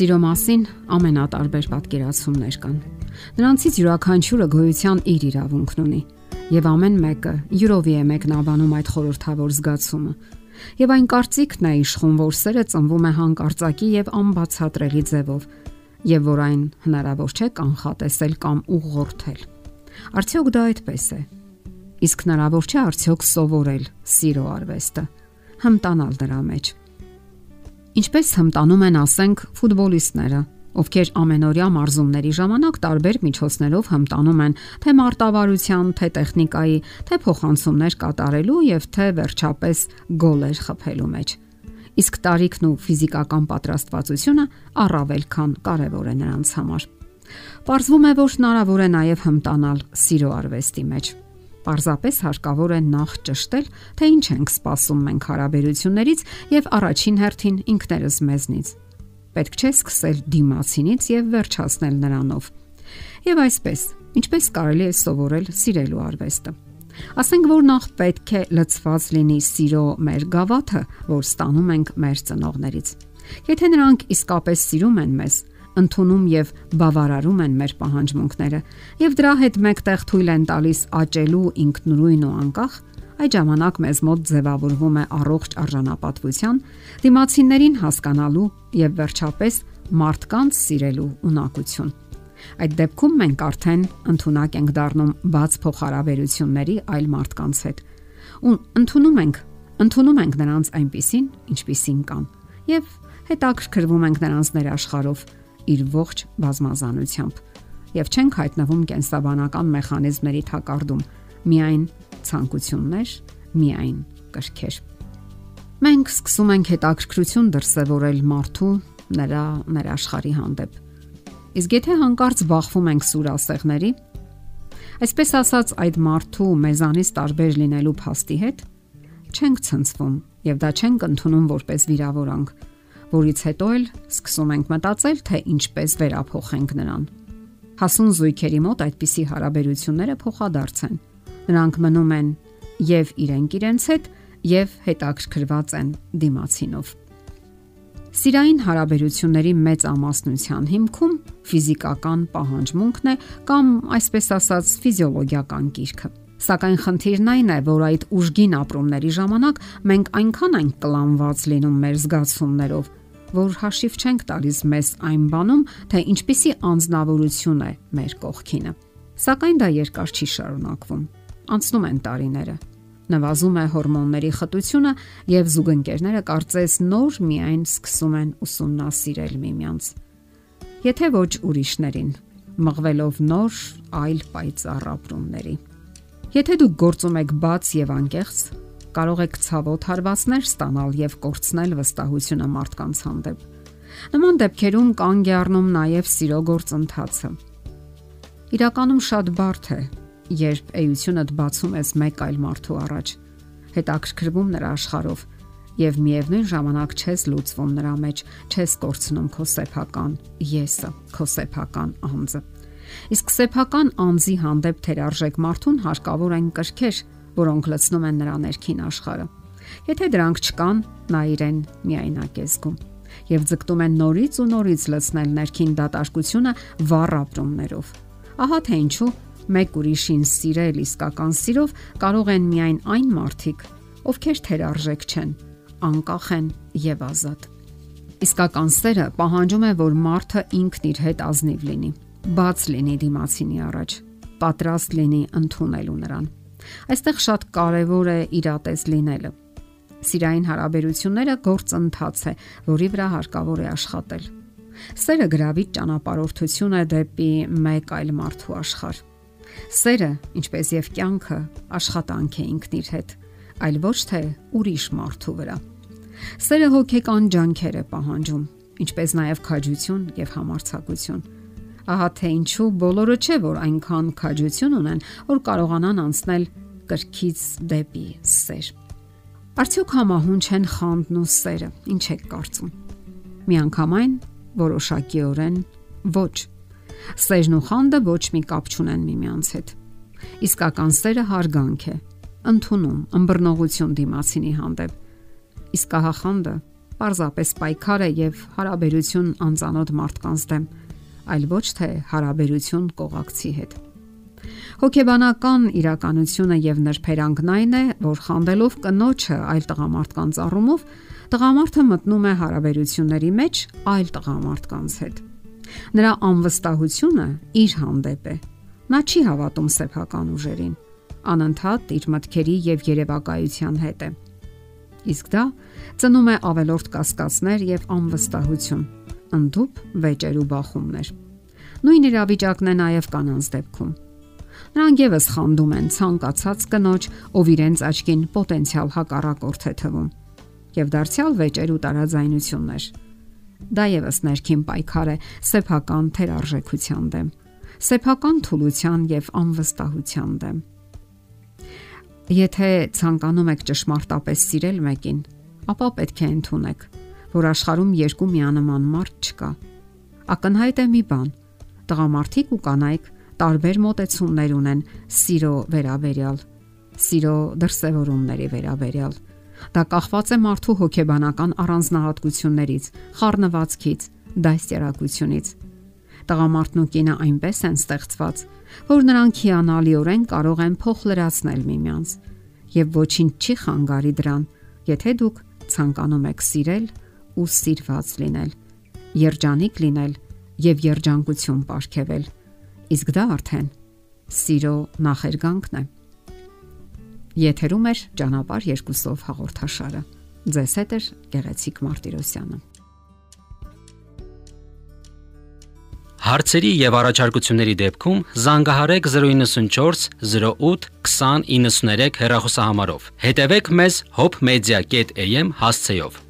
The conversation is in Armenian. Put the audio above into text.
Սիրո մասին ամենատարբեր պատկերացումներ կան։ Նրանցից յուրաքանչյուրը գոյության իր իրավունքն ունի, եւ ամեն մեկը յուրովի է մեկնաբանում այդ խորթավոր զգացումը։ Եվ այն կարծիքն է իշխում, որ սերը ծնվում է հանկարծակի եւ անբացատրելի ձևով, եւ որ այն հնարավոր չէ կանխատեսել կամ ուղղորդել։ Արդյոք դա այդպես է։ Իսկ հնարավոր չէ արդյոք սովորել սիրո արվեստը, հմտանալ դրա մեջ։ Ինչպես հմտանում են, ասենք, ֆուտբոլիստները, ովքեր ամենօրյա մարզումների ժամանակ տարբեր միջոցներով հմտանում են թե մարտավարության, թե տեխնիկայի, թե փոխանցումներ կատարելու եւ թե վերջապես գոլեր խփելու մեջ։ Իսկ տարիքն ու ֆիզիկական պատրաստվածությունը առավել քան կարևոր է նրանց համար։ Պարզվում է, որ հնարավոր է նաև հմտանալ սիրո արվեստի մեջ։ Պարզապես հարկավոր է նախ ճշտել, թե ինչ ենք սպասում մենք հարաբերություններից եւ առաջին հերթին ինքներս մեզնից։ Պետք չէ սկսել դիմացինից եւ վերջացնել նրանով։ Եվ այսպես, ինչպես կարելի է սովորել սիրելու արվեստը։ Ասենք որ նախ պետք է լծված լինի սիրո մեր գավաթը, որ ստանում ենք մեր ծնողներից։ Եթե նրանք իսկապես սիրում են մեզ, ընդունում եւ բավարարում են մեր պահանջմունքները եւ դրա հետ մեկտեղ թույլ են տալիս աճելու ինքնուրույն ու անկախ, այդ ժամանակ մեզ մոտ ձևավորվում է առողջ արժանապատվության, դիմացիներին հասկանալու եւ վերջապես մարդկանց սիրելու ունակություն։ Այդ դեպքում մենք արդեն ընդունակ ենք դառնում բաց փոխհարաբերությունների այլ մարդկանց հետ։ Ու ընդունում ենք, ընդունում ենք նրանց այնպիսին, ինչպիսին կան։ Եվ հետաքրքրվում ենք նրանց ներաշխարով իր ողջ բազմազանությամբ եւ չենք հայտնվում կենսաբանական մեխանիզմների թակարդում միայն ցանկություններ, միայն կրքեր։ Մենք սկսում ենք հետաքրքրություն դրսևորել մարդու նրա ներաշխարի հանդեպ։ Իսկ եթե հանկարծ բախվում ենք սուրասեղների, այսպես ասած այդ մարդու մեզանից տարբեր լինելու փաստի հետ, չենք ցնցվում եւ դա չենք ընդունում որպես վիրավորանք, որից հետո էլ սկսում ենք մտածել, թե ինչպես վերափոխենք նրան։ Հասուն զույգերի մոտ այդպիսի հարաբերությունները փոխադարձ են։ Նրանք մնում են եւ իրենք իրենց հետ եւ հետաքրքրված են դիմացինով։ Սիրային հարաբերությունների մեծ ամասնության հիմքում ֆիզիկական պահանջմունքն է կամ այսպես ասած ֆիզիոլոգիական գիրքը։ Սակայն խնդիրն այն է, որ այդ ուժգին ապրումների ժամանակ մենք այնքան այն կլանված լինում մեր զգացումներով, որ հաշիվ չենք տալիս մեզ այն բանում, թե ինչպիսի անznավորություն է մեր կողքինը։ Սակայն դա երկար չի շարունակվում։ Անցնում են տարիները։ Նվազում է հորմոնների խտությունը եւ զուգընկերները կարծես նոր միայն սկսում են ուսումնասիրել միմյանց։ Եթե ոչ ուրիշներին, մղվելով նոր այլ պայծառ ապրումների։ Եթե դուք գործում եք բաց եւ անկեղծ, կարող եք ցավոտ հարվածներ ստանալ եւ կորցնել վստահությունը մարդկանց հանդեպ։ Նման դեպքերում կանգ է առնում նաեւ սիրո գործընթացը։ Իրականում շատ բարդ է, երբ էությունդ բացում ես մեկ այլ մարդու առաջ, հետաքրքրվում նրա աշխարհով եւ միևնույն ժամանակ չես լուծվում նրա մեջ, չես կորցնում քո սեփական եսը, քո սեփական անձը։ Իսկ սեփական անձի հանդեպ թերարժեք մարդուն հարկավոր են կրքեր, որոնք լցնում են նրա ներքին աշխարհը։ Եթե դրանք չկան, նա իրեն միայնակ է զգում եւ ձգտում են նորից ու նորից լցնել ներքին դատարկությունը վառ ապրումներով։ Ահա թե ինչու մեկ ուրիշին սիրել իսկական սիրով կարող են միայն այն մարդիկ, ովքեր թերարժեք չեն, անկախ են եւ ազատ։ Իսկական սերը պահանջում է, որ մարդը ինքն իր հետ ազնիվ լինի, բաց լինի դիմացինի առաջ, պատրաստ լինի ընդունելու նրան Այստեղ շատ կարևոր է իրատես լինելը։ Սիրային հարաբերությունները գործընթաց է, որի վրա հարկավոր է աշխատել։ Սերը գրավիչ ճանապարհորդություն է դեպի մեկ այլ մարդու աշխարհ։ Սերը, ինչպես եւ կյանքը, աշխատանք է ինքն իր հետ, այլ ոչ թե ուրիշ մարդու վրա։ Սերը հոգեկան ջանքեր է պահանջում, ինչպես նաև քաջություն եւ համարցակություն Ահա թե ինչու բոլորը չէ որ այնքան քաջություն ունեն, որ կարողանան անցնել կրքից դեպի սեր։ Արդյոք համահունչ են խանդն ու սերը։ Ինչ եք կարծում։ Միանգամայն որոշակիորեն ոչ։ Սերն ու խանդը ոչ մի կապ չունեն միմյանց հետ։ Իսկական սերը հարգանք է, ընդունում, ըմբռնողություն դիմացինի հանդեպ։ Իսկ ահա խանդը պարզապես պայքար է եւ հարաբերություն անծանոթ մարդկանց դեմ, այլ ոչ թե հարաբերություն կողակցի հետ։ Հոգեբանական իրականությունը եւ նրբերանգն այն է, որ խանդելով կնոջը այլ տղամարդկանց առումով, տղամարդը մտնում է հարաբերությունների մեջ այլ տղամարդկանց հետ։ Նրա անվստահությունը իր հանդեպ է։ Նա չի հավատում սեփական ուժերին, անընդհատ իր մտքերի եւ երևակայության հետ է։ Իսկ դա ծնում է ավելորտ կասկածներ եւ անվստահություն, ընդդուպ վեճեր ու բախումներ։ Նույն իրավիճակն է նաեւ կանանց դեպքում։ Նրանք եւս խանդում են ցանկացած կնոջ, ով իրենց աչքին պոտենցիալ հակառակորդ է թվում։ Եվ դարձյալ վեճեր ու տարաձայնություններ։ Դա եւս ներքին պայքար է սեփական թերարժեքության դեմ, սեփական թուլության եւ անվստահության դեմ։ Եթե ցանկանում եք ճշմարտապես սիրել մեկին, ապա պետք է ընդունեք, որ աշխարհում երկու միանման մարդ չկա։ Ակնհայտ է մի բան. տղամարդիկ ու կանայք տարբեր մոտեցումներ ունեն սիրո վերաբերյալ, սիրո դրսևորումների վերաբերյալ։ Դա կախված է մարդու հոգեբանական առանձնահատկություններից, խառնվածքից, դաստիարակությունից։ Տղամարդն ու կինը այնպես են ստեղծված, որ նրանք հիանալիորեն կարող են փոխ լրացնել միմյանց եւ ոչինչ չի խանգարի դրան, եթե դուք ցանկանում եք սիրել ու սիրված լինել, երջանիկ լինել եւ երջանկություն ապարգևել։ Իսկ դա արդեն սիրո նախերգանքն է։ Եթերում է ճանապարհ երկուսով հաղորդաշարը։ Ձեզ հետ է Գեղեցիկ Մարտիրոսյանը։ Հարցերի եւ առաջարկությունների դեպքում զանգահարեք 094 08 2093 հեռախոսահամարով։ Հետևեք մեզ hopmedia.am հասցեով։